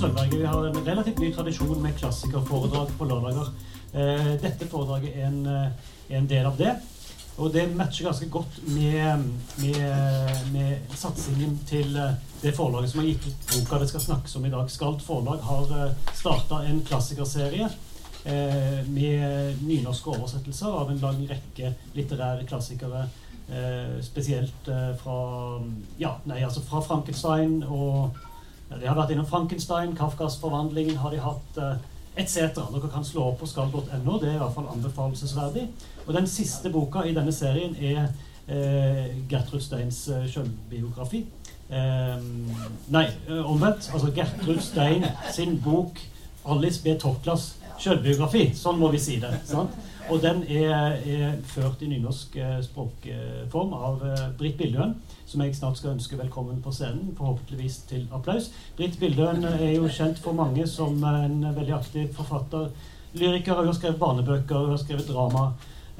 Sølvberget. Vi har en relativt ny tradisjon med klassikerforedrag på lørdager. Eh, dette foredraget er en, eh, en, del av det. Og det matcher ganske godt med, med, med satsingen til eh, det forlaget som har gitt ut boka det skal snakkes om i dag. Skalt forlag har starta en klassikerserie med nynorske oversettelser av en lang rekke litterære klassikere. Spesielt fra, ja, nei, altså fra Frankenstein og De har vært innom Frankenstein, Kafkas forvandling har de hatt. Eh, etc. Dere kan slå opp på skall.no. Det er i hvert fall anbefalesverdig. Og den siste boka i denne serien er eh, Gertrud Steins selvbiografi. Eh, nei, eh, omvendt. Altså Gertrud Stein sin bok 'Alice B. Toklas selvbiografi'. Sånn må vi si det. sant? Og den er, er ført i nynorsk eh, språkform av eh, Britt Billøen, som jeg snart skal ønske velkommen på scenen, forhåpentligvis til applaus. Britt Billøen er jo kjent for mange som en veldig aktiv forfatter. Lyriker, hun har skrevet barnebøker, hun har skrevet drama.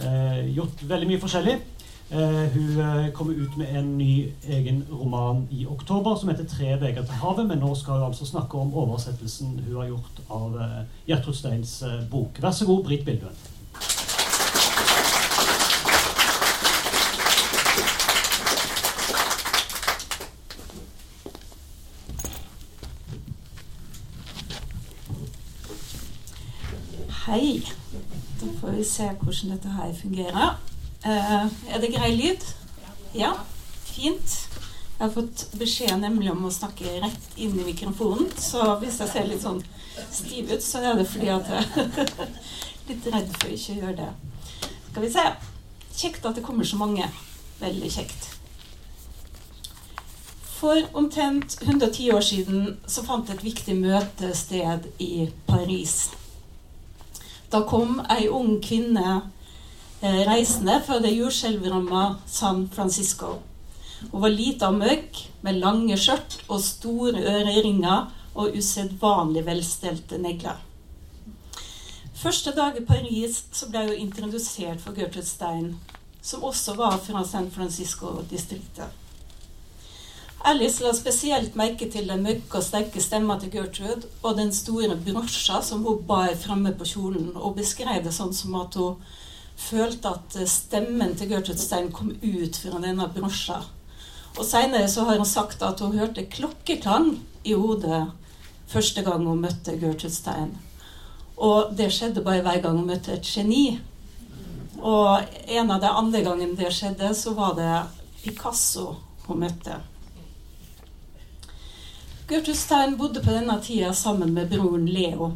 Eh, gjort veldig mye forskjellig. Eh, hun eh, kommer ut med en ny egen roman i oktober som heter 'Tre veger til havet'. Men nå skal hun altså snakke om oversettelsen hun har gjort av eh, Gjertrud Steins bok. Vær så god, Britt Billøen. Hei. Da får vi se hvordan dette her fungerer. Uh, er det grei lyd? Ja? Fint. Jeg har fått beskjed nemlig om å snakke rett inn i mikrofonen. Så hvis jeg ser litt sånn stiv ut, så er det fordi at jeg er litt redd for ikke å gjøre det. Skal vi se. Kjekt at det kommer så mange. Veldig kjekt. For omtrent 110 år siden så fant et viktig møtested i Paris. Da kom ei ung kvinne eh, reisende fra det jordskjelvramma San Francisco. Hun var lita og mørk, med lange skjørt og store øreringer og usedvanlig velstelte negler. Første dag i Paris ble hun introdusert for Gertrude Stein, som også var fra San Francisco-distriktet. Alice la spesielt merke til den mørke og sterke stemma til Gertrude og den store brosja som hun bar framme på kjolen, og beskrev det sånn som at hun følte at stemmen til Gertrude Stein kom ut fra denne brosja. Og Seinere har hun sagt at hun hørte klokkeklang i hodet første gang hun møtte Gertrude Stein. Og det skjedde bare hver gang hun møtte et geni. Og en av de andre gangene det skjedde, så var det Picasso hun møtte. Gertrud Stein bodde på denne tida sammen med broren Leo.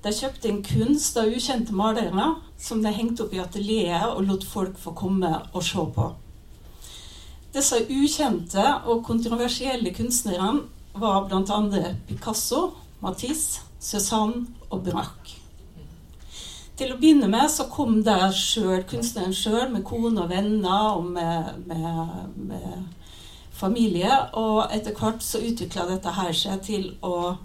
De kjøpte inn kunst av ukjente malere som de hengte opp i atelieret og lot folk få komme og se på. Disse ukjente og kontroversielle kunstnerne var bl.a. Picasso, Matisse, Cézanne og Braque. Til å begynne med så kom der selv, kunstneren sjøl med kone og venner og med, med, med familie. Og etter hvert så utvikla dette her seg til å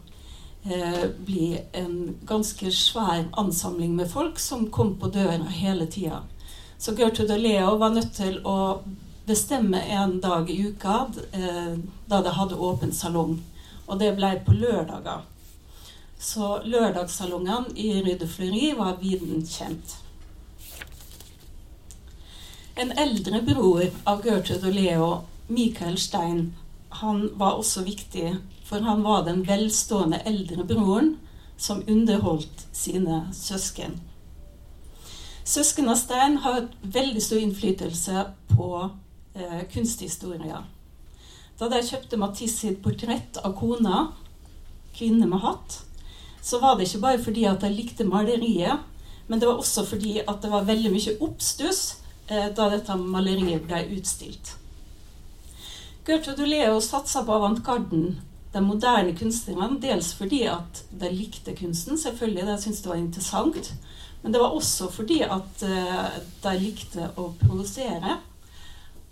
eh, bli en ganske svær ansamling med folk som kom på døra hele tida. Så Gertrud og Leo var nødt til å bestemme en dag i uka eh, da de hadde åpen salong. Og det ble på lørdager. Så lørdagssalongene i Ryddefløri var viden kjent. En eldre bror av Gertrud og Leo Michael Stein han var også viktig, for han var den velstående eldre broren som underholdt sine søsken. Søsknene Stein har veldig stor innflytelse på eh, kunsthistoria. Da de kjøpte Matisse sitt portrett av kona, 'Kvinne med hatt', så var det ikke bare fordi at de likte maleriet, men det var også fordi at det var veldig mye oppstuss eh, da dette maleriet ble utstilt. Gertrude Leo satsa på avantgarden, de moderne kunstnerne, dels fordi at de likte kunsten, selvfølgelig, de syntes det var interessant. Men det var også fordi at uh, de likte å produsere.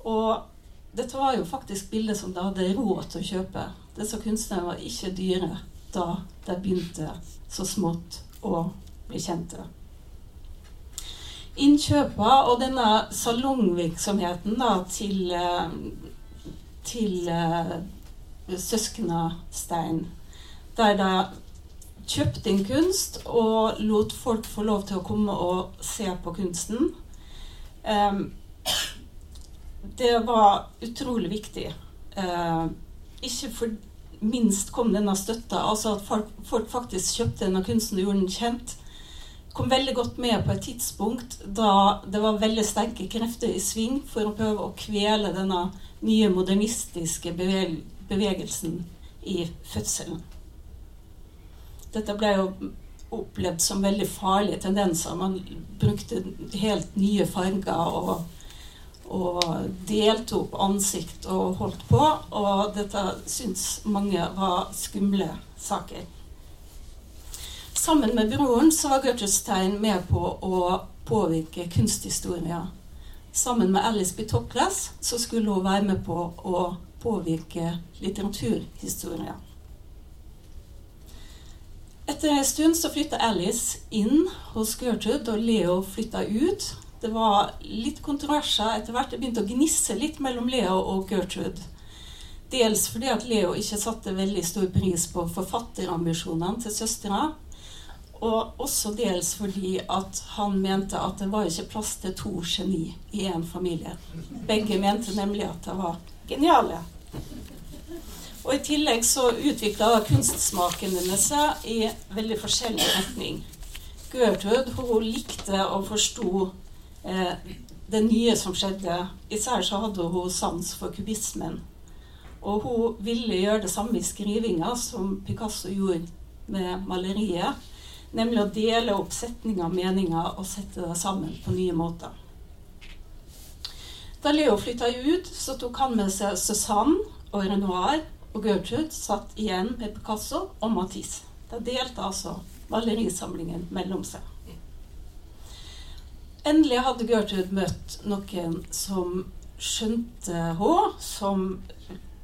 Og dette var jo faktisk bilder som de hadde råd til å kjøpe. Disse kunstnerne var ikke dyre da de begynte så smått å bli kjente. Innkjøpene og denne salongvirksomheten da, til uh, til uh, søskna Stein. Der de kjøpte inn kunst og lot folk få lov til å komme og se på kunsten. Um, det var utrolig viktig. Uh, ikke for minst kom denne støtta, altså at folk, folk faktisk kjøpte denne kunsten og gjorde den kjent kom veldig godt med på et tidspunkt da det var veldig sterke krefter i sving for å prøve å kvele denne nye modernistiske bevegelsen i fødselen. Dette ble jo opplevd som veldig farlige tendenser. Man brukte helt nye farger og, og delte opp ansikt og holdt på. Og dette syns mange var skumle saker. Sammen med broren så var Gertrude med på å påvirke kunsthistoria. Sammen med Alice B. Så skulle hun være med på å påvirke litteraturhistoria. Etter en stund så flytta Alice inn hos Gertrude, og Leo flytta ut. Det var litt kontroverser etter hvert. Det begynte å gnisse litt mellom Leo og Gertrude. Dels fordi at Leo ikke satte veldig stor pris på forfatterambisjonene til søstera. Og også dels fordi at han mente at det var ikke plass til to geni i én familie. Begge mente nemlig at de var geniale. Og i tillegg så utvikla kunstsmakene seg i veldig forskjellig retning. Gertrud hun likte og forsto eh, det nye som skjedde. Især så hadde hun sans for kubismen. Og hun ville gjøre det samme i skrivinga som Picasso gjorde med maleriet. Nemlig å dele opp setninger og meninger og sette det sammen på nye måter. Da Leo flytta ut, så tok han med seg Susanne og Renoir, og Gertrude satt igjen med Picasso og Matisse. Da delte altså malerisamlingen mellom seg. Endelig hadde Gertrude møtt noen som skjønte henne, som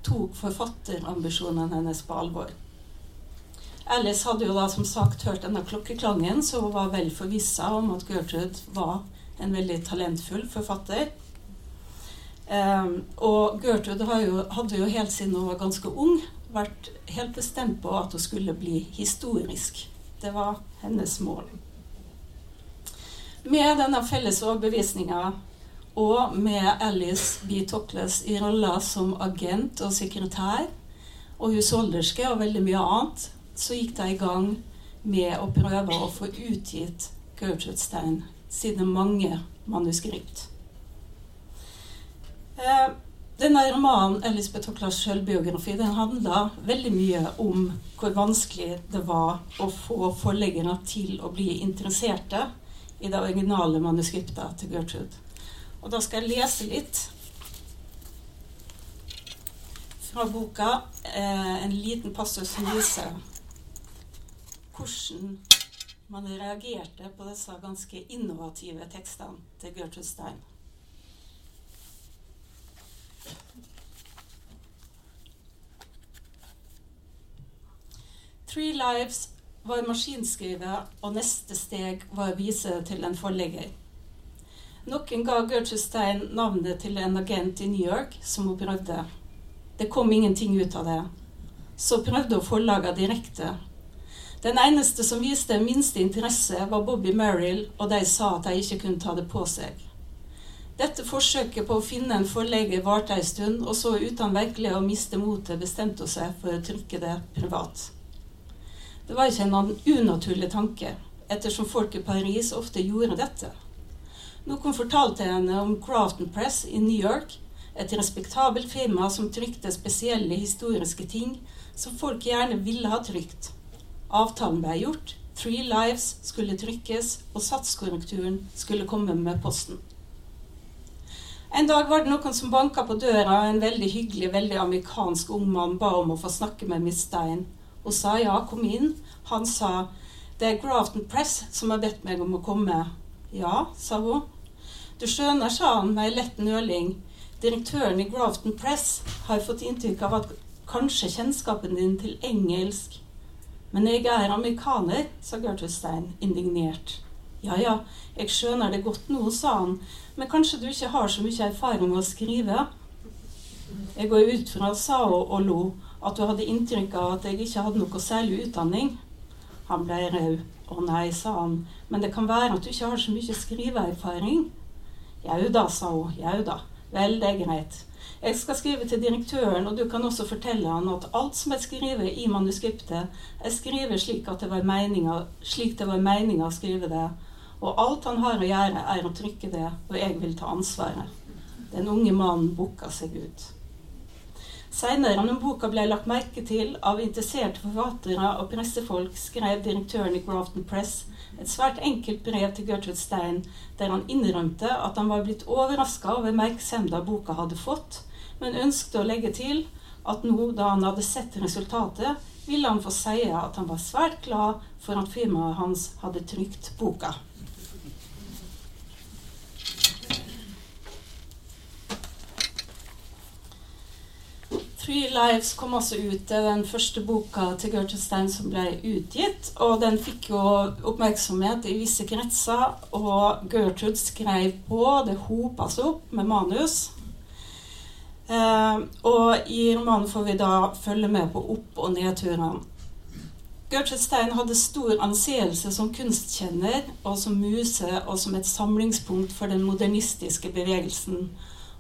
tok forfatterambisjonene hennes på alvor. Alice hadde jo da som sagt hørt denne klokkeklangen, så hun var vel forvissa om at Gertrude var en veldig talentfull forfatter. Um, og Gertrude jo, hadde jo helt siden hun var ganske ung, vært helt bestemt på at hun skulle bli historisk. Det var hennes mål. Med denne felles overbevisninga og med Alice B. Tokles i rolla som agent og sekretær og husholderske og veldig mye annet, så gikk de i gang med å prøve å få utgitt Gertrude Stein sine mange manuskript. Eh, denne romanen, Elisabeth Hoklas selvbiografi, den handla veldig mye om hvor vanskelig det var å få forleggerne til å bli interesserte i det originale manuskriptet til Gertrude. Og da skal jeg lese litt fra boka, eh, en liten passus som viser hvordan man reagerte på disse ganske innovative tekstene til Gertrude Stein. Three Lives var maskinskrivet, og neste steg var å vise det til en forlegger. Noen ga Gertrude Stein navnet til en agent i New York, som hun prøvde. Det kom ingenting ut av det. Så prøvde hun forlaget direkte, den eneste som viste minste interesse, var Bobby Merrill, og de sa at de ikke kunne ta det på seg. Dette forsøket på å finne en forlegger varte en stund, og så uten virkelig å miste motet bestemte hun seg for å trykke det privat. Det var ikke en unaturlig tanke, ettersom folk i Paris ofte gjorde dette. Noen fortalte henne om Crafton Press i New York, et respektabelt firma som trykte spesielle historiske ting som folk gjerne ville ha trykt. Avtalen ble gjort. Three Lives skulle trykkes, og satskorrekturen skulle komme med posten. En dag var det noen som banka på døra, og en veldig hyggelig, veldig amerikansk ung mann ba om å få snakke med Miss Stein. og sa ja, kom inn. Han sa det er Grafton Press som har bedt meg om å komme. Ja, sa hun. Du skjønner, sa han med ei lett nøling. Direktøren i Grafton Press har fått inntrykk av at kanskje kjennskapen din til engelsk men jeg er amerikaner, sa Gertrud Stein indignert. Ja ja, jeg skjønner det godt nå, sa han, men kanskje du ikke har så mye erfaring med å skrive? Jeg går ut fra, sa hun og lo, at du hadde inntrykk av at jeg ikke hadde noe særlig utdanning. Han ble rød. Å nei, sa han, men det kan være at du ikke har så mye skriveerfaring. Jau da, sa hun. Jau da. Vel, det er greit. Jeg skal skrive til direktøren, og du kan også fortelle han at alt som er skrevet i manuskriptet, er skrevet slik, at det var meninga, slik det var meninga å skrive det. Og alt han har å gjøre, er å trykke det, og jeg vil ta ansvaret. Den unge mannen bukka seg ut. Seinere, når boka ble lagt merke til av interesserte forfattere og pressefolk, skrev direktøren i Grafton Press et svært enkelt brev til Gertrude Stein der han innrømte at han var blitt overraska over merksemda boka hadde fått, men ønsket å legge til at nå da han hadde sett resultatet, ville han få si at han var svært glad for at firmaet hans hadde trykt boka. Three Lives kom også ut. Den første boka til Gertrude som ble utgitt. Og den fikk jo oppmerksomhet i visse kretser, og Gertrude skrev på. Det hopa seg opp med manus. Eh, og i romanen får vi da følge med på opp- og nedturene. Gertrude Stein hadde stor anseelse som kunstkjenner og som muse og som et samlingspunkt for den modernistiske bevegelsen.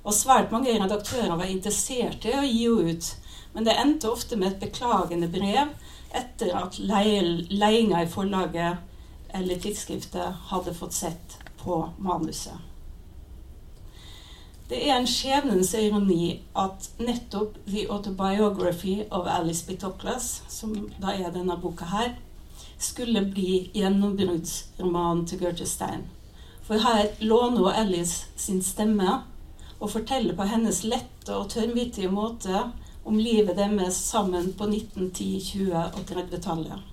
Og svært mange redaktører var interessert i å gi henne ut. Men det endte ofte med et beklagende brev etter at leiinga i forlaget eller tidsskriftet hadde fått sett på manuset. Det er en skjebnens ironi at nettopp The Autobiography of Alice B. Som da er denne boka her, skulle bli gjennombruddsromanen til Gertrude Stein. For her låner Alice sin stemme og forteller på hennes lette og tørrvittige måte om livet deres sammen på 1910-, 20- og 30-tallet.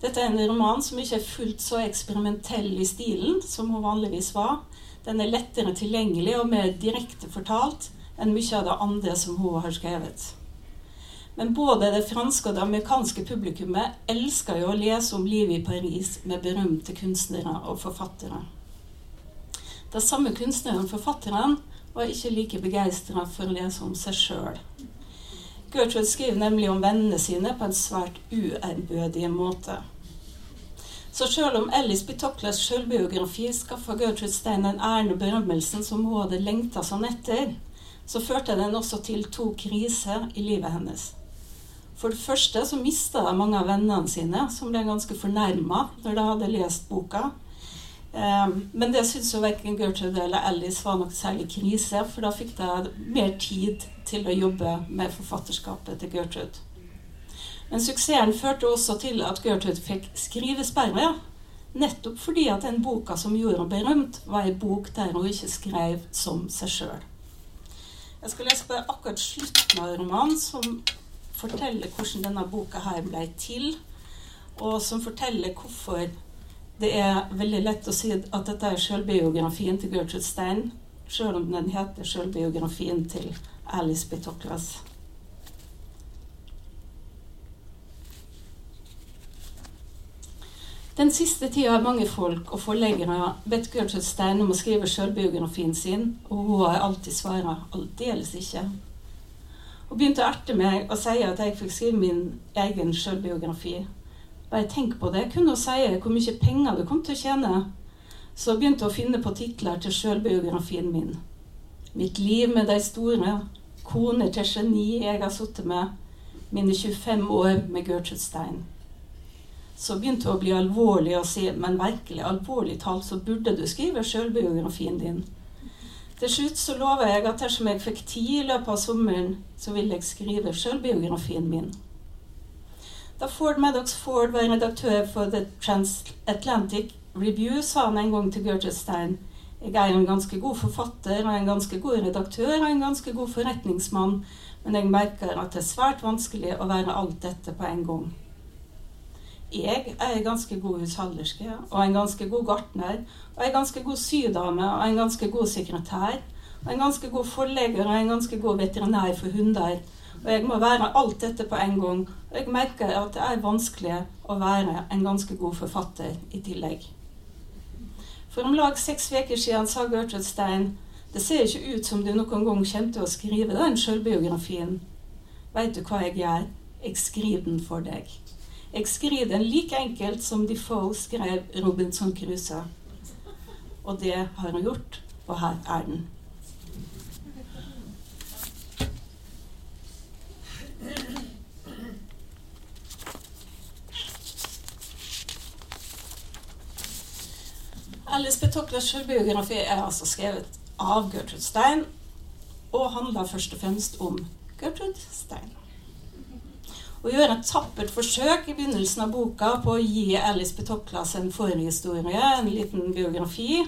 Dette er en roman som ikke er fullt så eksperimentell i stilen som hun vanligvis var. Den er lettere tilgjengelig og mer direkte fortalt enn mye av det andre som hun har skrevet. Men både det franske og det amerikanske publikummet elsker jo å lese om livet i Paris med berømte kunstnere og forfattere. De samme kunstneren og forfatteren var ikke like begeistra for å lese om seg sjøl. Gertrude skriver nemlig om vennene sine på en svært uærbødig måte. Så selv om Alice Bitoklas selvbiografi skaffa Gertrude Stein den æren og berømmelsen som hun hadde lengta sånn etter, så førte den også til to kriser i livet hennes. For det første så mista mange av vennene sine, som ble ganske fornærma når de hadde lest boka. Um, men det syntes jo verken Gertrude eller Alice var noe særlig krise, for da fikk de mer tid til å jobbe med forfatterskapet til Gertrude. Men suksessen førte også til at Gertrude fikk skrivesperre. Nettopp fordi at den boka som gjorde henne berømt, var en bok der hun ikke skrev som seg sjøl. Jeg skal lese bare akkurat slutten av romanen, som forteller hvordan denne boka her ble til, og som forteller hvorfor det er veldig lett å si at dette er sjølbiografien til Gertrude Stein, selv om den heter sjølbiografien til Alice B. Toklas. Den siste tida har mange folk og forleggere bedt Gertrude Stein om å skrive selvbiografien sin, og hun har alltid svara aldeles ikke. Hun begynte å erte meg og si at jeg fikk skrive min egen selvbiografi. Bare tenk på det. Kunne hun si hvor mye penger du kom til å tjene. Så begynte hun å finne på titler til sjølbiografien min. Mitt liv med de store. Koner til geni jeg har sittet med. Mine 25 år med Gertrude Stein. Så begynte hun å bli alvorlig og si men virkelig alvorlig talt så burde du skrive sjølbiografien din. Til slutt så lover jeg at dersom jeg fikk tid i løpet av sommeren, så ville jeg skrive sjølbiografien min. Da Ford Maddox Ford var redaktør for The Transatlantic Review, sa han en gang til Gertrude Stein jeg er en ganske god forfatter og en ganske god redaktør og en ganske god forretningsmann, men jeg merker at det er svært vanskelig å være alt dette på en gang. Jeg er en ganske god husholderske og en ganske god gartner og en ganske god sydame og en ganske god sekretær og en ganske god forlegger og en ganske god veterinær for hunder og jeg må være alt dette på en gang. Og jeg merker at det er vanskelig å være en ganske god forfatter i tillegg. For om lag seks uker siden sa Gertrude Stein det ser ikke ut som du noen gang kommer til å skrive den sjølbiografien. Veit du hva jeg gjør? Jeg skriver den for deg. Jeg skriver den like enkelt som Defoe skrev Robinson Crusoe. Og det har han gjort, og her er den. Alice Betoklers biografi er altså skrevet av Gertrude Stein og handler først og fremst om Gertrude Stein. Hun gjør et tappert forsøk i begynnelsen av boka på å gi Alice B. En forhistorie, en liten biografi,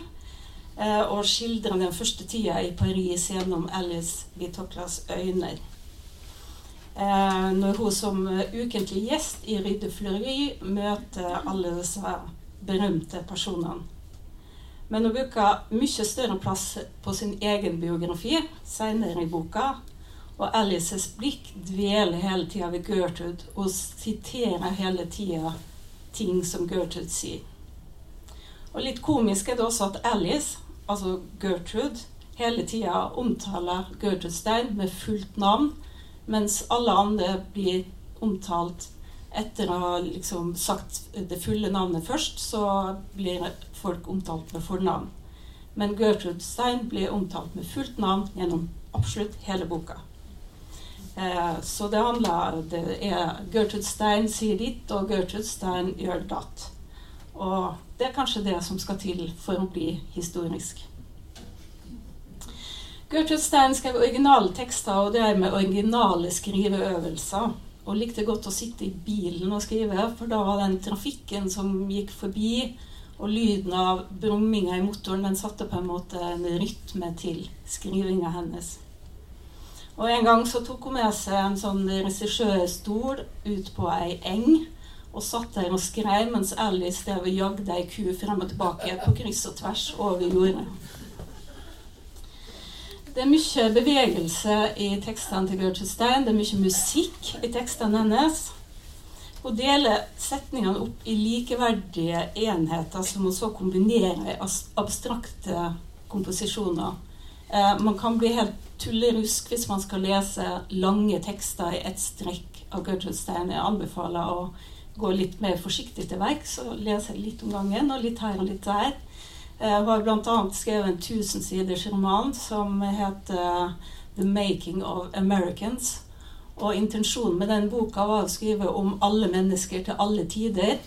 eh, og skildre den første tida i Paris gjennom Alice B. Øyne. Eh, når hun som ukentlig gjest i Rydde Fleury møter alle disse berømte personene. Men hun bruker mye større plass på sin egen biografi senere i boka. Og Alices blikk dveler hele tida ved Gertrude og siterer hele tida ting som Gertrude sier. Og litt komisk er det også at Alice, altså Gertrude, hele tida omtaler Gertrude Stein med fullt navn, mens alle andre blir omtalt etter å ha liksom sagt det fulle navnet først, så blir folk omtalt med fornavn. Men Gertrude Stein blir omtalt med fullt navn gjennom absolutt hele boka. Eh, så det handler det er Gertrude Stein sier ditt, og Gertrude Stein gjør datt. Og det er kanskje det som skal til for å bli historisk. Gertrude Stein skrev originale tekster og drev med originale skriveøvelser og likte godt å sitte i bilen og skrive, for da var den trafikken som gikk forbi, og lyden av brumminga i motoren, den satte på en måte en rytme til skrivinga hennes. Og En gang så tok hun med seg en sånn regissørstol ut på ei eng, og satt der og skrev mens Alice drev og jagde ei ku frem og tilbake på kryss og tvers over jordet. Det er mye bevegelse i tekstene til Gertrude Stein. Det er mye musikk i tekstene hennes. Hun deler setningene opp i likeverdige enheter som hun så kombinerer i abstrakte komposisjoner. Eh, man kan bli helt tullerusk hvis man skal lese lange tekster i ett strekk av Gertrude Stein. Jeg anbefaler å gå litt mer forsiktig til verks og lese litt om gangen, og litt her og litt der. Jeg eh, har bl.a. skrevet en tusensiders roman som heter 'The Making of Americans'. Og intensjonen med den boka var å skrive om alle mennesker til alle tider.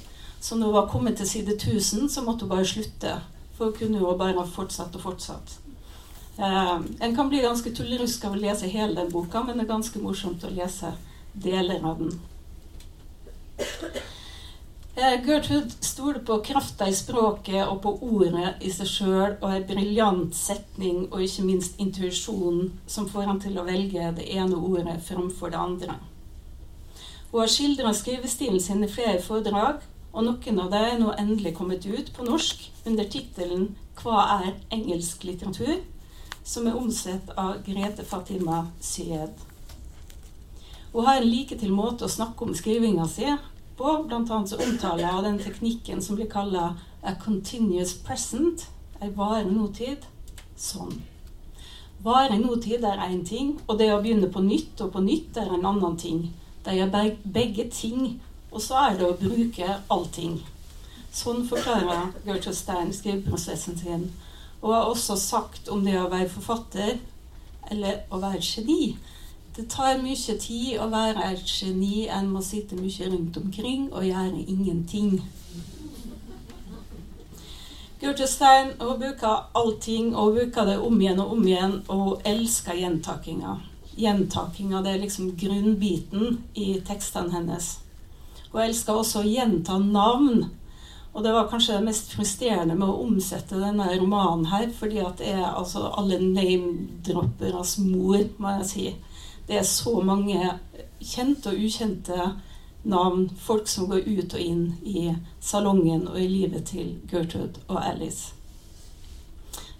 Så når hun var kommet til side 1000, så måtte hun bare slutte. For hun kunne jo bare fortsatt og fortsatt. Eh, en kan bli ganske tullerusk av å lese hele den boka, men det er ganske morsomt å lese deler av den. Eh, Gertrude stoler på krafta i språket og på ordet i seg sjøl og en briljant setning og ikke minst intuisjonen som får han til å velge det ene ordet framfor det andre. Hun har skildra skrivestilen sin i flere foredrag, og noen av dem er nå endelig kommet ut på norsk under tittelen 'Hva er engelsk litteratur?', som er omsett av Grete Fatima Syed. Hun har en like til måte å snakke om skrivinga si på. Annet så omtaler jeg den teknikken som blir kalla a continuous present, ei vare nåtid, sånn. Vare nåtid er én ting, og det å begynne på nytt og på nytt er en annen ting. De er begge ting, og så er det å bruke allting. Sånn forklarer Gertrude Stein skriveprosessen sin. Og har også sagt om det å være forfatter, eller å være geni, det tar mye tid å være et geni. En må sitte mye rundt omkring og gjøre ingenting. Gertrude Stein hun bruker allting, og bruker det om igjen og om igjen, og elsker gjentakinga. Gjentakinga det er liksom grunnbiten i tekstene hennes. Hun elsker også å gjenta navn. Og det var kanskje det mest frustrerende med å omsette denne romanen her, fordi at det er altså alle name-dropperes mor, må jeg si. Det er så mange kjente og ukjente navn. Folk som går ut og inn i salongen og i livet til Gertrude og Alice.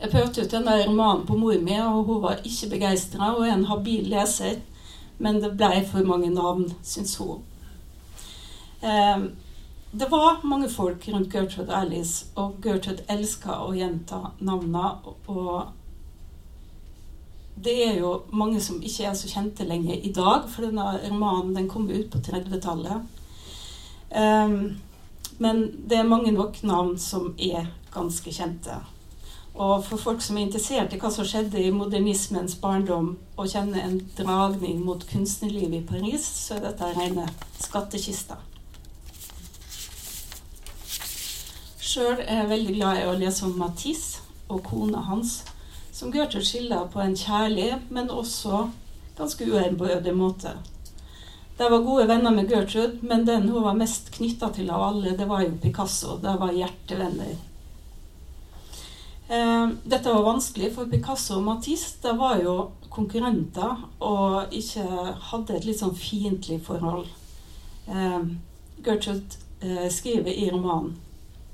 Jeg prøvde ut denne romanen på mor mi, og hun var ikke begeistra. Hun er en habil leser, men det ble for mange navn, syns hun. Eh, det var mange folk rundt Gertrude og Alice, og Gertrude elska å gjenta navnene. Og det er jo mange som ikke er så kjente lenger i dag, for denne romanen den kom ut på 30-tallet. Um, men det er mange nok navn som er ganske kjente. Og for folk som er interessert i hva som skjedde i modernismens barndom, og kjenner en dragning mot kunstnerlivet i Paris, så er dette rene skattkista. Sjøl er jeg veldig glad i å lese om Matisse og kona hans, som Gertrud skiller på en kjærlig, men også ganske uærbødig måte. De var gode venner med Gertrude, men den hun var mest knytta til av alle, det var jo Picasso. De var hjertevenner. Eh, dette var vanskelig, for Picasso og Matisse var jo konkurrenter og ikke hadde et litt sånn fiendtlig forhold. Eh, Gertrude eh, skriver i romanen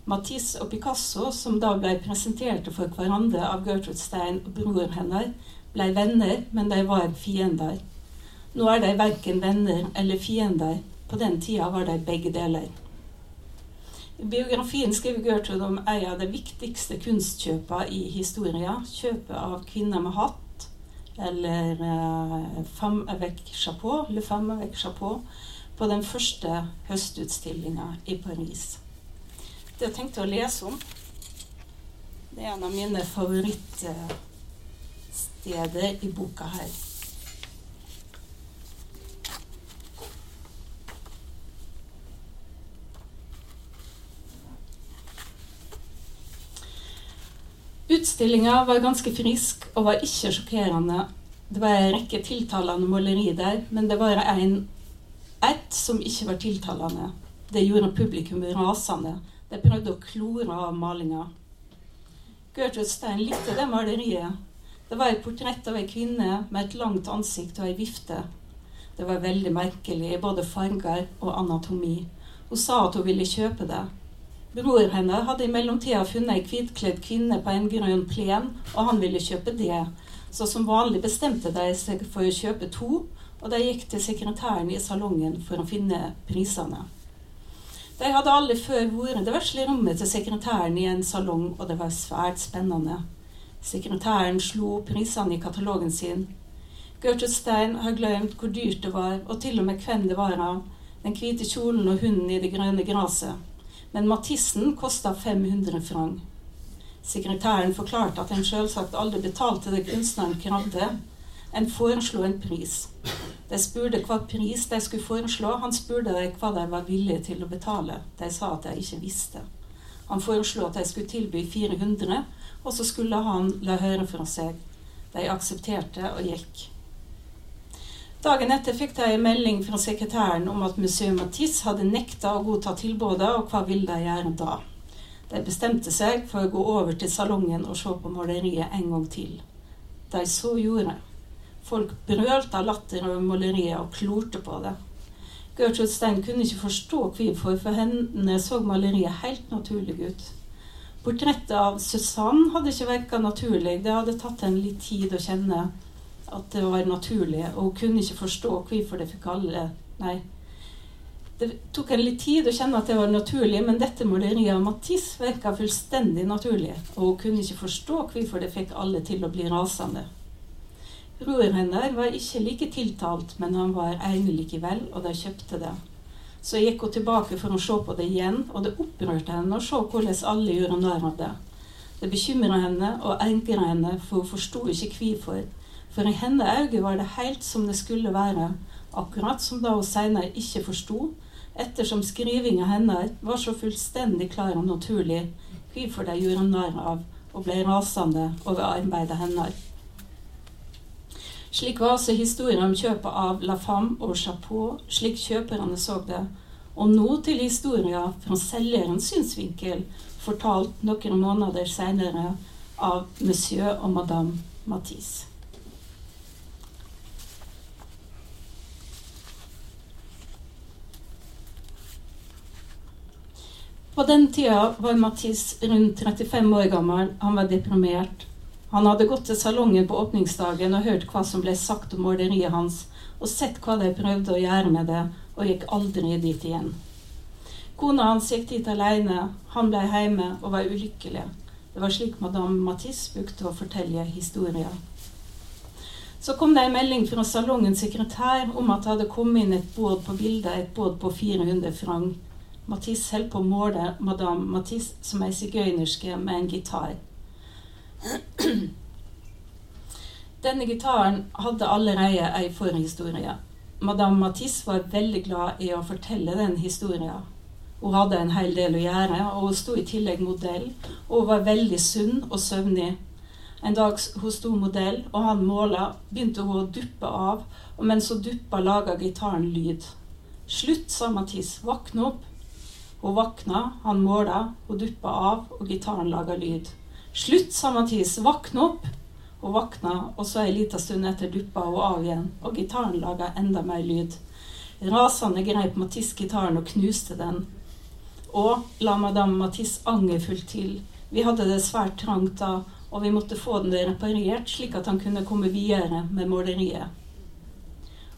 Matisse og Picasso, som da ble presenterte for hverandre av Gertrude Stein og broren hennes, ble venner, men de var fiender. Nå er de verken venner eller fiender. På den tida var de begge deler. I biografien skriver Gertrude om en av de viktigste kunstkjøpene i historien. Kjøpet av kvinner med hatt, eller eh, femme avec chapeau, le femme avec chapeau, på den første høstutstillinga i Paris. Det jeg tenkte å lese om, det er en av mine favorittsteder i boka her. Utstillinga var ganske frisk og var ikke sjokkerende. Det var en rekke tiltalende maleri der, men det var en, ett som ikke var tiltalende. Det gjorde publikum rasende. De prøvde å klore av malinga. Gertrude likte det maleriet. Det var et portrett av ei kvinne med et langt ansikt og ei vifte. Det var veldig merkelig i både farger og anatomi. Hun sa at hun ville kjøpe det. Bror henne hadde i mellomtida funnet ei hvitkledd kvinne på en grønn plen, og han ville kjøpe det. Så som vanlig bestemte de seg for å kjøpe to, og de gikk til sekretæren i salongen for å finne prisene. De hadde alle før vært det vesle rommet til sekretæren i en salong, og det var svært spennende. Sekretæren slo prisene i katalogen sin. Gertrud Stein har glemt hvor dyrt det var, og til og med hvem det var av. Den hvite kjolen og hunden i det grønne gresset. Men Matissen kosta 500 franc. Sekretæren forklarte at en selvsagt aldri betalte det kunstneren krevde. En foreslo en pris. De spurte hva pris de skulle foreslå. Han spurte dem hva de var villige til å betale. De sa at de ikke visste. Han foreslo at de skulle tilby 400, og så skulle han la høre fra seg. De aksepterte og gikk. Dagen etter fikk de en melding fra sekretæren om at Museum Matisse hadde nekta å godta tilbudet, og hva ville de gjøre da? De bestemte seg for å gå over til salongen og se på maleriet en gang til. De så gjorde. Folk brølte av latter over maleriet og klorte på det. Gertrude Stein kunne ikke forstå hvorfor, for henne så maleriet helt naturlig ut. Portrettet av Susanne hadde ikke virka naturlig. Det hadde tatt henne litt tid å kjenne at det var naturlig, og hun kunne ikke forstå hvorfor det fikk alle Nei. Det tok henne litt tid å kjenne at det var naturlig, men dette maleriet av Matisse virka fullstendig naturlig, og hun kunne ikke forstå hvorfor det fikk alle til å bli rasende. Broren hennes var ikke like tiltalt, men han var enig likevel, og de kjøpte det. Så gikk hun tilbake for å se på det igjen, og det opprørte henne å se hvordan alle gjorde narr av det. Det bekymra henne og engra henne, for hun forsto ikke hvorfor. For i hennes øyne var det helt som det skulle være, akkurat som da hun senere ikke forsto, ettersom skrivinga hennes var så fullstendig klar og naturlig, hvorfor de gjorde narr av og ble rasende over arbeidet hennes. Slik var altså historien om kjøpet av La Femme og Chapeau, slik kjøperne så det. Og nå til historien fra selgerens synsvinkel, fortalt noen måneder senere av monsieur og madame Matisse. På den tida var Matisse rundt 35 år gammel. Han var deprimert. Han hadde gått til salongen på åpningsdagen og hørt hva som ble sagt om måleriet hans, og sett hva de prøvde å gjøre med det, og gikk aldri dit igjen. Kona hans gikk dit alene, han ble hjemme og var ulykkelig. Det var slik madame Matisse brukte å fortelle historier. Så kom det en melding fra salongens sekretær om at det hadde kommet inn et båd på bildet, et båd på 400 franc. Matisse holdt på å måle madame Matisse som ei sigøynerske med en gitar. Denne gitaren hadde allerede ei forhistorie. Madame Matisse var veldig glad i å fortelle den historien. Hun hadde en hel del å gjøre, og hun sto i tillegg modell. Og hun var veldig sunn og søvnig. En dag hun sto modell, og han måla, begynte hun å duppe av, og mens hun duppa, laga gitaren lyd. Slutt, sa Matisse, våkne opp. Hun våkna, han måla, hun duppa av, og gitaren laga lyd. Slutt, sa Mathis, våkne opp. Hun våkna, og så ei lita stund etter duppa hun av igjen, og gitaren laga enda mer lyd. Rasende greip Mathis gitaren og knuste den. Og la madame Mathis angerfullt til. Vi hadde det svært trangt da, og vi måtte få den reparert slik at han kunne komme videre med måleriet.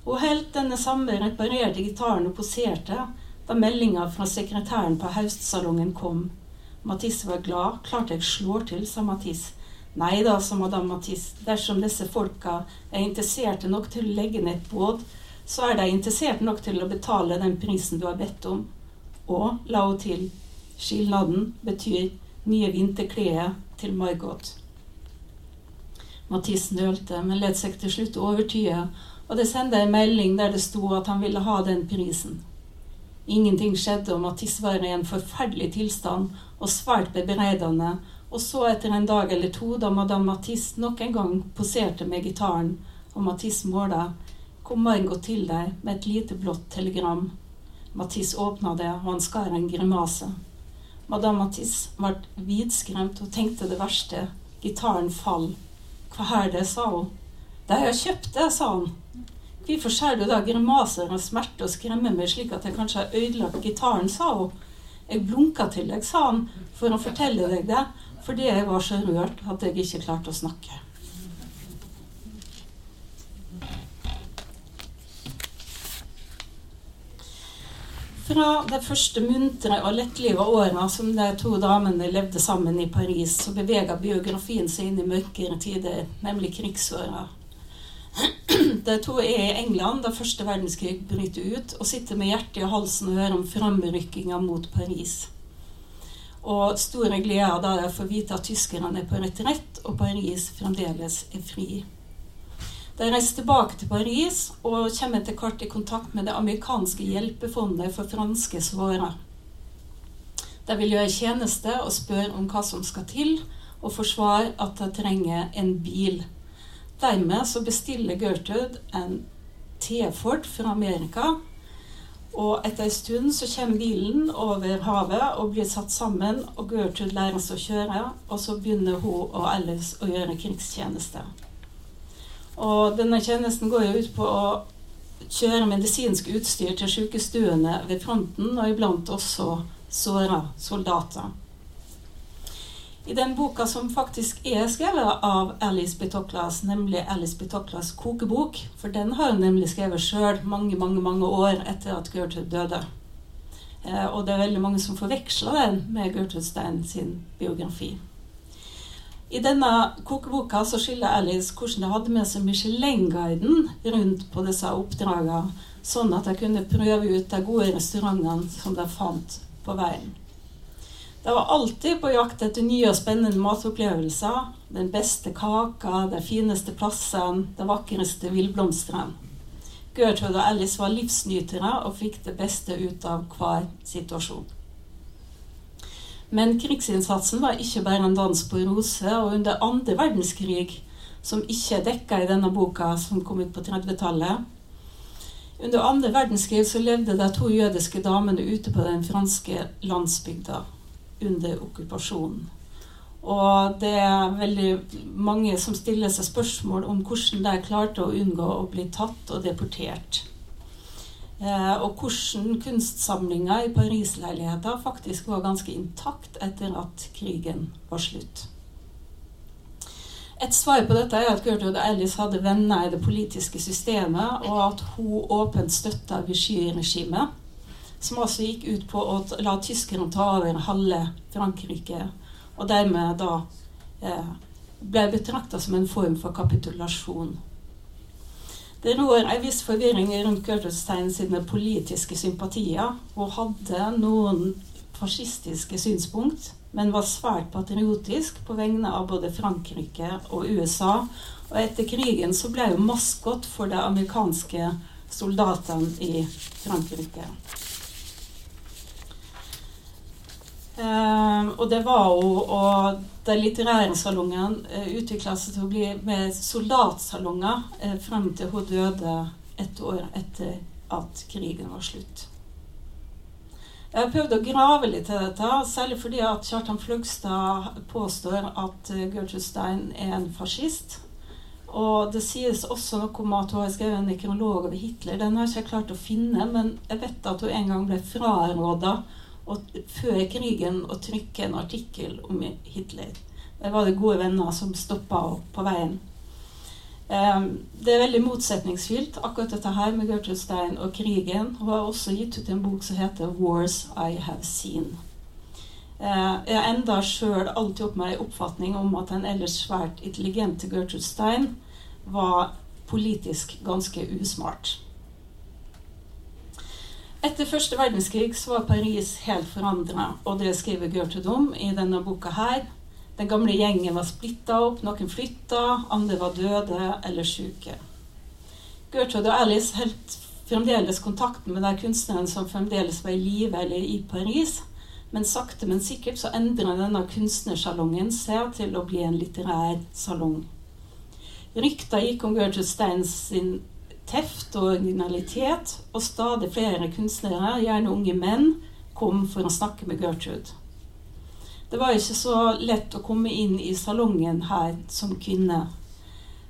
Hun holdt denne samme reparerte gitaren og poserte da meldinga fra sekretæren på Haustsalongen kom. Matisse var glad. Klart jeg slår til, sa Matisse. Nei da, sa madame Matisse. Dersom disse folka er interesserte nok til å legge ned et båt, så er de interessert nok til å betale den prisen du har bedt om. Og, la hun til, skilnaden betyr nye vinterklær til Margot. Matisse nølte, men let seg til slutt overtyde, og det sendte en melding der det sto at han ville ha den prisen. Ingenting skjedde, og Matisse var i en forferdelig tilstand og svært bebreidende, og så etter en dag eller to, da madame Matisse nok en gang poserte med gitaren, og Matisse måla, kom Margot til deg med et lite blått telegram. Matisse åpna det, og han skar en grimase. Madame Matisse ble vidskremt og tenkte det verste. Gitaren fall. Hva er det, sa hun. Det har jeg kjøpt det, sa han. Hvorfor ser du da grimaser og smerte og skremmer meg slik at jeg kanskje har ødelagt gitaren, sa hun. Jeg blunka til deg, sa han, for å fortelle deg det, fordi jeg var så rørt at jeg ikke klarte å snakke. Fra de første muntre og lettliva åra som de to damene levde sammen i Paris, så bevega biografien seg inn i mørkere tider, nemlig krigsåra. De to er i England da første verdenskrig bryter ut, og sitter med hjertet i halsen og hører om framrykkinga mot Paris. Og store gleder da er å vite at tyskerne er på retrett, og Paris fremdeles er fri. De reiser tilbake til Paris og kommer etter hvert i kontakt med det amerikanske hjelpefondet for franske såra. De vil gjøre tjeneste og spør om hva som skal til, og forsvare at de trenger en bil. Dermed så bestiller Gertrude en T-Ford fra Amerika. Og etter en stund så kommer bilen over havet og blir satt sammen, og Gertrude lærer seg å kjøre, og så begynner hun og Alice å gjøre krigstjeneste. Og denne tjenesten går jo ut på å kjøre medisinsk utstyr til sykestuene ved fronten, og iblant også såra soldater. I den boka som faktisk er skrevet av Alice Bitoklas, nemlig Alice Bitoklas kokebok, for den har hun nemlig skrevet sjøl mange, mange, mange år etter at Gertrude døde. Eh, og det er veldig mange som forveksler den med Gertrude Stein sin biografi. I denne kokeboka så skiller Alice hvordan de hadde med seg Michelin-guiden rundt på disse oppdragene, sånn at de kunne prøve ut de gode restaurantene som de fant på veien. De var alltid på jakt etter nye og spennende matopplevelser. Den beste kaka, de fineste plassene, de vakreste villblomstene. Gertrude og Alice var livsnytere og fikk det beste ut av hver situasjon. Men krigsinnsatsen var ikke bare en dans på roser. Og under andre verdenskrig, som ikke er dekka i denne boka som kom ut på 30-tallet Under andre verdenskrig så levde de to jødiske damene ute på den franske landsbygda under okkupasjonen. Og det er veldig mange som stiller seg spørsmål om hvordan de klarte å unngå å bli tatt og deportert. Eh, og hvordan kunstsamlinga i Paris-leiligheta faktisk var ganske intakt etter at krigen var slutt. Et svar på dette er at Gertrude Ellis hadde venner i det politiske systemet, og at hun åpent støtta Vichy-regimet, som altså gikk ut på å la tyskerne ta over halve Frankrike, og dermed da eh, ble betrakta som en form for kapitulasjon. Det rår en viss forvirring rundt Gertrude sine politiske sympatier. Hun hadde noen fascistiske synspunkt, men var svært patriotisk på vegne av både Frankrike og USA. Og etter krigen så ble hun maskot for de amerikanske soldatene i Frankrike. Uh, og det var jo Og de litterære salongene uh, eh, utvikla seg til å bli med soldatsalonger uh, frem til hun døde et år etter at krigen var slutt. Jeg har prøvd å grave litt til dette, særlig fordi at Kjartan Fløgstad påstår at uh, Gertrude Stein er en fascist. Og det sies også noe om at hun har skrevet en nekrolog over Hitler. Den har jeg ikke klart å finne, men jeg vet at hun en gang ble fraråda før krigen å trykke en artikkel om Hitler. Det var det gode venner som stoppa opp på veien. Um, det er veldig motsetningsfylt, akkurat dette her med Gertrude Stein og krigen. Hun har også gitt ut en bok som heter 'Wars I Have Seen'. Uh, jeg enda sjøl alltid opp med en oppfatning om at den ellers svært intelligente Gertrude Stein var politisk ganske usmart. Etter første verdenskrig så var Paris helt forandra, og det skriver Gertrude om i denne boka her. Den gamle gjengen var splitta opp, noen flytta, andre var døde eller syke. Gertrude og Alice holdt fremdeles kontakten med de kunstnerne som fremdeles var i live eller i Paris, men sakte, men sikkert så endra denne kunstnersalongen seg til å bli en litterær salong. Rykta gikk om Gertrude Steins sin teft og originalitet, og stadig flere kunstnere, gjerne unge menn, kom for å snakke med Gertrude. Det var ikke så lett å komme inn i salongen her som kvinne.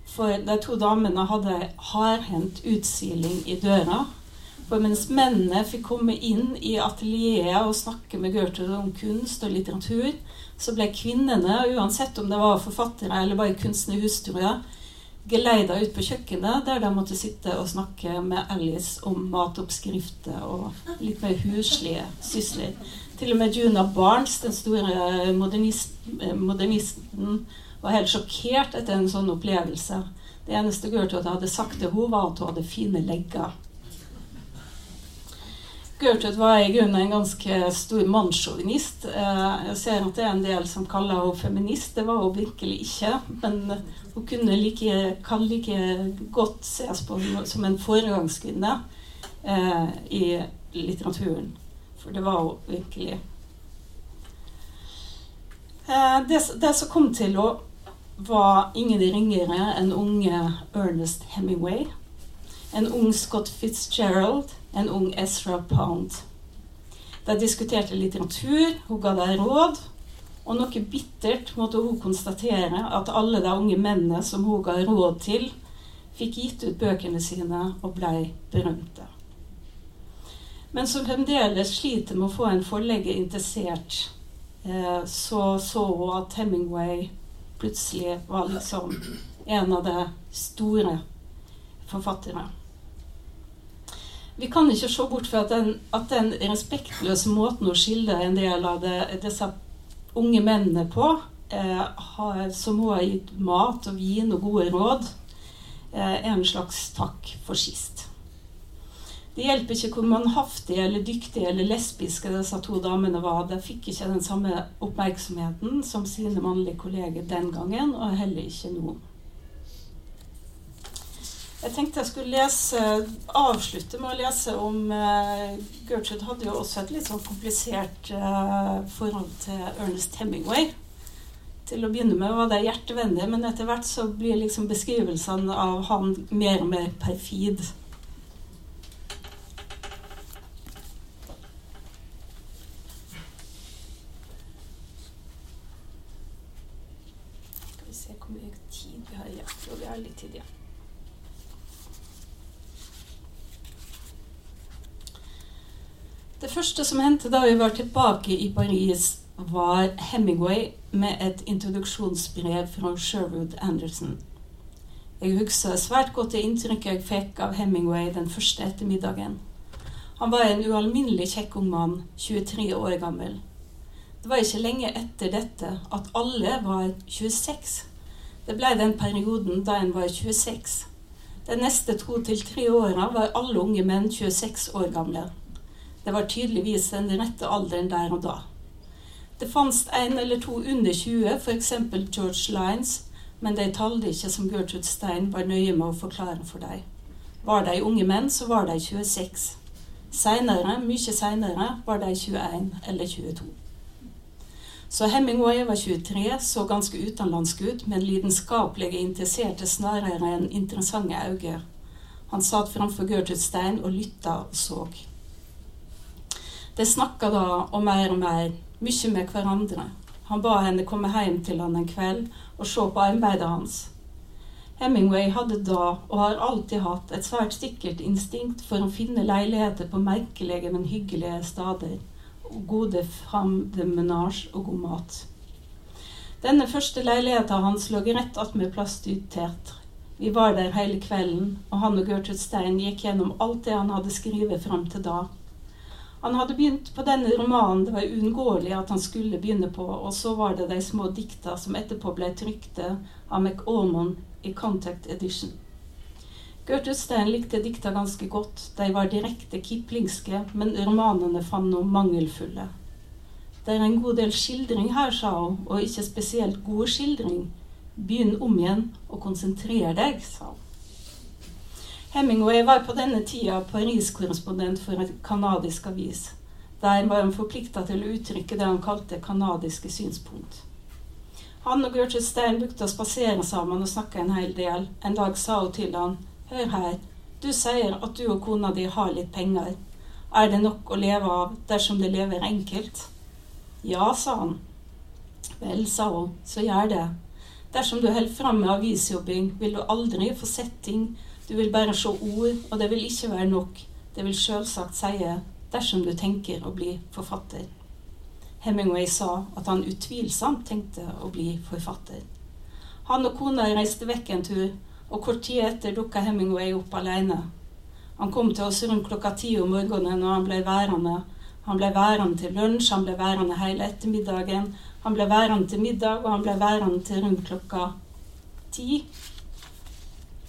For de to damene hadde hardhendt utsiling i døra. For mens mennene fikk komme inn i atelieret og snakke med Gertrude om kunst og litteratur, så ble kvinnene, uansett om det var forfattere eller bare kunstnerhustruer, geleida ut på kjøkkenet, der de måtte sitte og snakke med Alice om matoppskrifter og litt mer huslige sysler. Til og med Juna Barnes, den store modernist, modernisten, var helt sjokkert etter en sånn opplevelse. Det eneste Gertrude hadde sagt til henne, var at hun hadde fine legger. Gertrude var i grunnen en ganske stor mannssjåvinist. Eh, jeg ser at det er en del som kaller henne feminist. Det var hun virkelig ikke. Men hun kunne like, kan like godt ses på som en foregangskvinne eh, i litteraturen. For det var hun virkelig. Eh, det, det, som kom til henne, var ingen ringere enn unge Ernest Hemingway. En ung Scott Fitzgerald en ung Ezra Pound. De diskuterte litteratur, hun ga dem råd, og noe bittert måtte hun konstatere at alle de unge mennene som hun ga råd til, fikk gitt ut bøkene sine og blei berømte. Men som fremdeles sliter med å få en forlegger interessert, eh, så så hun at Hemingway plutselig var liksom en av de store forfatterne. Vi kan ikke se bort fra at den, at den respektløse måten å skille en del av det, disse unge mennene på, eh, som hun har gitt mat og vin og gode råd, eh, er en slags takk for sist. Det hjelper ikke hvor mannhaftige eller dyktige eller lesbiske disse to damene var. De fikk ikke den samme oppmerksomheten som sine mannlige kolleger den gangen, og heller ikke nå. Jeg tenkte jeg skulle lese, avslutte med å lese om uh, Gertrude hadde jo også et litt sånn komplisert uh, forhold til Ernest Hemingway. Til å begynne med var det hjertevennlig, men etter hvert så blir liksom beskrivelsene av han mer og mer perfid. Skal vi se hvor mye tid vi har igjen. Jo, vi har litt tid igjen. Det første som hendte da vi var tilbake i Paris, var Hemingway med et introduksjonsbrev fra Sherwood Anderson. Jeg husker svært godt det inntrykket jeg fikk av Hemingway den første ettermiddagen. Han var en ualminnelig kjekk ung mann, 23 år gammel. Det var ikke lenge etter dette at alle var 26. Det ble den perioden da en var 26. De neste to til tre åra var alle unge menn 26 år gamle. Det var tydeligvis den rette alderen der og da. Det fantes en eller to under 20, f.eks. George Lines, men de talte ikke som Gertrude Stein var nøye med å forklare for dem. Var de unge menn, så var de 26. Seinere, mye seinere, var de 21 eller 22. Så Hemingway var 23, så ganske utenlandsk ut, men lidenskapelige interesserte snarere enn interessante øyne. Han satt framfor Gertrude Stein og lytta og så. De snakka da og mer og mer, mye med hverandre. Han ba henne komme hjem til han en kveld og se på arbeidet hans. Hemingway hadde da, og har alltid hatt, et svært sikkert instinkt for å finne leiligheter på merkelige, men hyggelige steder gode menage og god mat. Denne første leiligheten hans lå rett attmed Plastutteatret. Vi var der hele kvelden, og han og Gertrud Stein gikk gjennom alt det han hadde skrevet fram til da. Han hadde begynt på denne romanen det var uunngåelig at han skulle begynne på, og så var det de små dikta som etterpå ble trykte av McAlmond i Contact Edition. Gertrud Stein likte dikta ganske godt. De var direkte kiplingske, men romanene fant noe mangelfulle. Det er en god del skildring her, sa hun, og ikke spesielt god skildring. Begynn om igjen og konsentrer deg, sa hun. Hemingway var på denne tida Paris-korrespondent for en canadisk avis. Der var han forplikta til å uttrykke det han kalte canadiske synspunkt. Han og Gertrude Stein brukte å spasere sammen og snakke en hel del. En dag sa hun til han Hør her, du sier at du og kona di har litt penger. Er det nok å leve av dersom det lever enkelt? Ja, sa han. Vel, sa hun, så gjør det. Dersom du holder fram med avisjobbing, vil du aldri få sett ting. Du vil bare se ord, og det vil ikke være nok. Det vil selvsagt sie dersom du tenker å bli forfatter. Hemingway sa at han utvilsomt tenkte å bli forfatter. Han og kona reiste vekk en tur, og kort tid etter dukka Hemingway opp alene. Han kom til oss rundt klokka ti om morgenen, og han ble værende. Han ble værende til lunsj, han ble værende hele ettermiddagen. Han ble værende til middag, og han ble værende til rundt klokka ti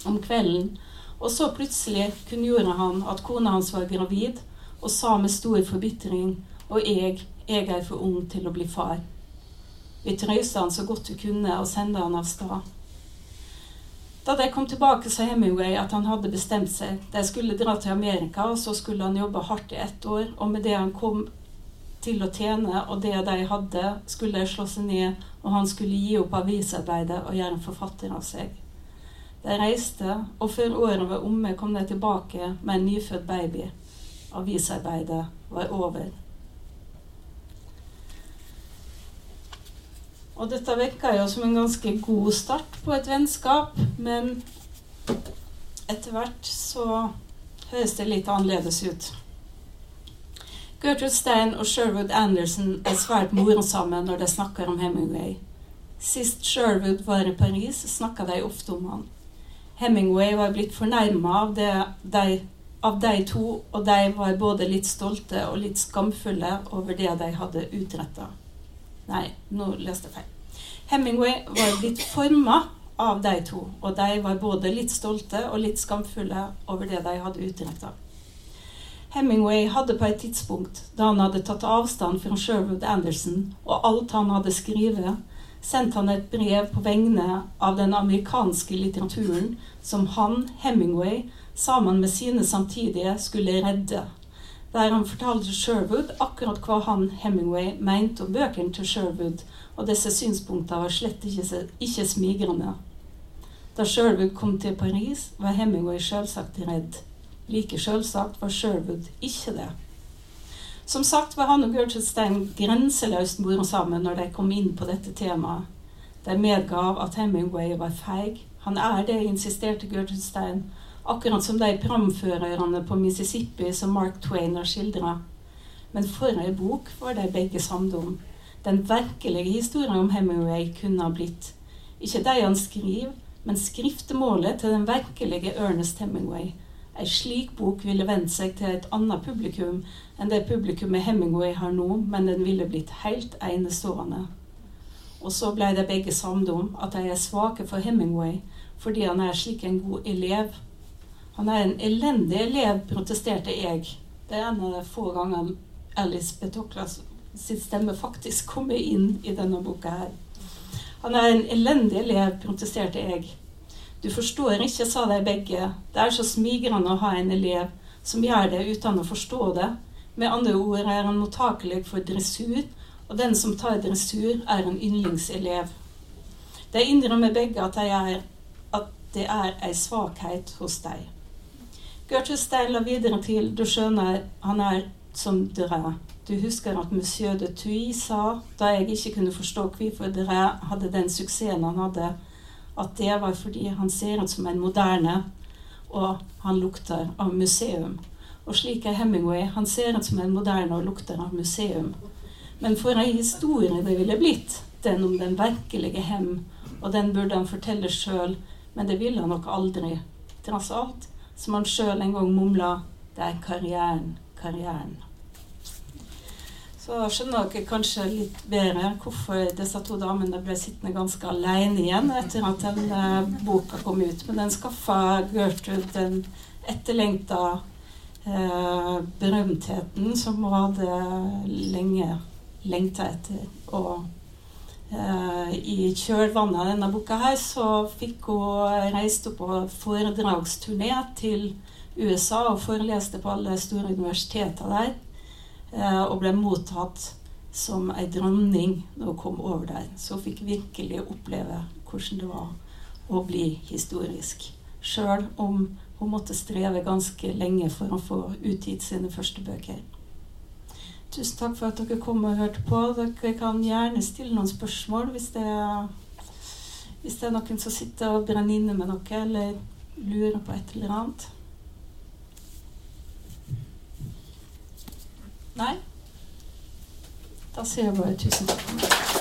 om kvelden. Og så plutselig kunngjorde han at kona hans var gravid, og sa med stor forbitring og jeg, jeg er for ung til å bli far. Vi trøysa han så godt vi kunne og sendte han av sted. Da de kom tilbake, sa Hemingway at han hadde bestemt seg. De skulle dra til Amerika, og så skulle han jobbe hardt i ett år. Og med det han kom til å tjene, og det de hadde, skulle de slå seg ned, og han skulle gi opp avisarbeidet og gjøre en forfatter av seg. De reiste, og før året var omme, kom de tilbake med en nyfødt baby. Avisarbeidet var over. Og dette vekka jo som en ganske god start på et vennskap, men etter hvert så høres det litt annerledes ut. Gertrude Stein og Sherwood Anderson er svært morsomme når de snakker om Hemingway. Sist Sherwood var i Paris, snakka de ofte om han. Hemingway var blitt fornærma av, de, av de to, og de var både litt stolte og litt skamfulle over det de hadde utretta. Nei, nå leste jeg feil. Hemingway var blitt forma av de to, og de var både litt stolte og litt skamfulle over det de hadde utretta. Hemingway hadde på et tidspunkt, da han hadde tatt avstand fra Sherwood Anderson og alt han hadde skrevet, sendt han et brev på vegne av den amerikanske litteraturen som han, Hemingway, sammen med sine samtidige skulle redde der han fortalte Sherwood akkurat hva han, Hemingway, mente om bøkene til Sherwood, og disse synspunktene var slett ikke, ikke smigrende. Da Sherwood kom til Paris, var Hemingway selvsagt redd. Like selvsagt var Sherwood ikke det. Som sagt var han og Gertrude Stein grenseløst morsomme når de kom inn på dette temaet. De medgav at Hemingway var feig. Han er det, insisterte Gertrude Stein, akkurat som de framførerne på Mississippi som Mark Twain har skildra. Men for ei bok var de begge samde om. Den virkelige historien om Hemingway kunne ha blitt. Ikke de han skriver, men skriftemålet til den virkelige Ernest Hemingway. Ei slik bok ville vendt seg til et annet publikum enn det publikummet Hemingway har nå, men den ville blitt helt enestående. Og så ble de begge samde om at de er svake for Hemingway fordi han er slik en god elev Han er en elendig elev, protesterte jeg. Det er en av de få gangene Alice Betoklas sitt stemme faktisk kommer inn i denne boka her. Han er en elendig elev, protesterte jeg. Du forstår ikke, sa de begge. Det er så smigrende å ha en elev som gjør det uten å forstå det. Med andre ord er han mottakelig for dressur, og den som tar dressur, er en yndlingselev. De innrømmer begge at, er, at det er ei svakhet hos dem. Gertrude la videre til du skjønner, han er som dere. Du husker at monsieur de Thuy sa, da jeg ikke kunne forstå hvorfor dere hadde den suksessen han hadde, at det var fordi han ser ut som en moderne, og han lukter av museum. Og slik er Hemingway. Han ser ut som en moderne og lukter av museum. Men for ei historie det ville blitt, den om den virkelige hem, og den burde han fortelle sjøl, men det ville han nok aldri. Tross alt, som han sjøl en gang mumla, det er karrieren, karrieren. Så skjønner dere kanskje litt bedre hvorfor disse to damene ble sittende ganske alene igjen etter at den eh, boka kom ut. Men den skaffa Gertrude den etterlengta eh, berømtheten som hun hadde lenge lengta etter. Og eh, i kjølvannet av denne boka her så fikk hun reist opp på foredragsturné til USA og foreleste på alle store universiteter der. Eh, og ble mottatt som ei dronning når hun kom over der. Så hun fikk virkelig oppleve hvordan det var å bli historisk. Sjøl om hun måtte streve ganske lenge for å få utgitt sine første bøker. Tusen takk for at dere kom og hørte på. Dere kan gjerne stille noen spørsmål hvis det er, hvis det er noen som sitter og brenner inne med noe eller lurer på et eller annet. Nei? Da sier jeg bare tusen takk for meg.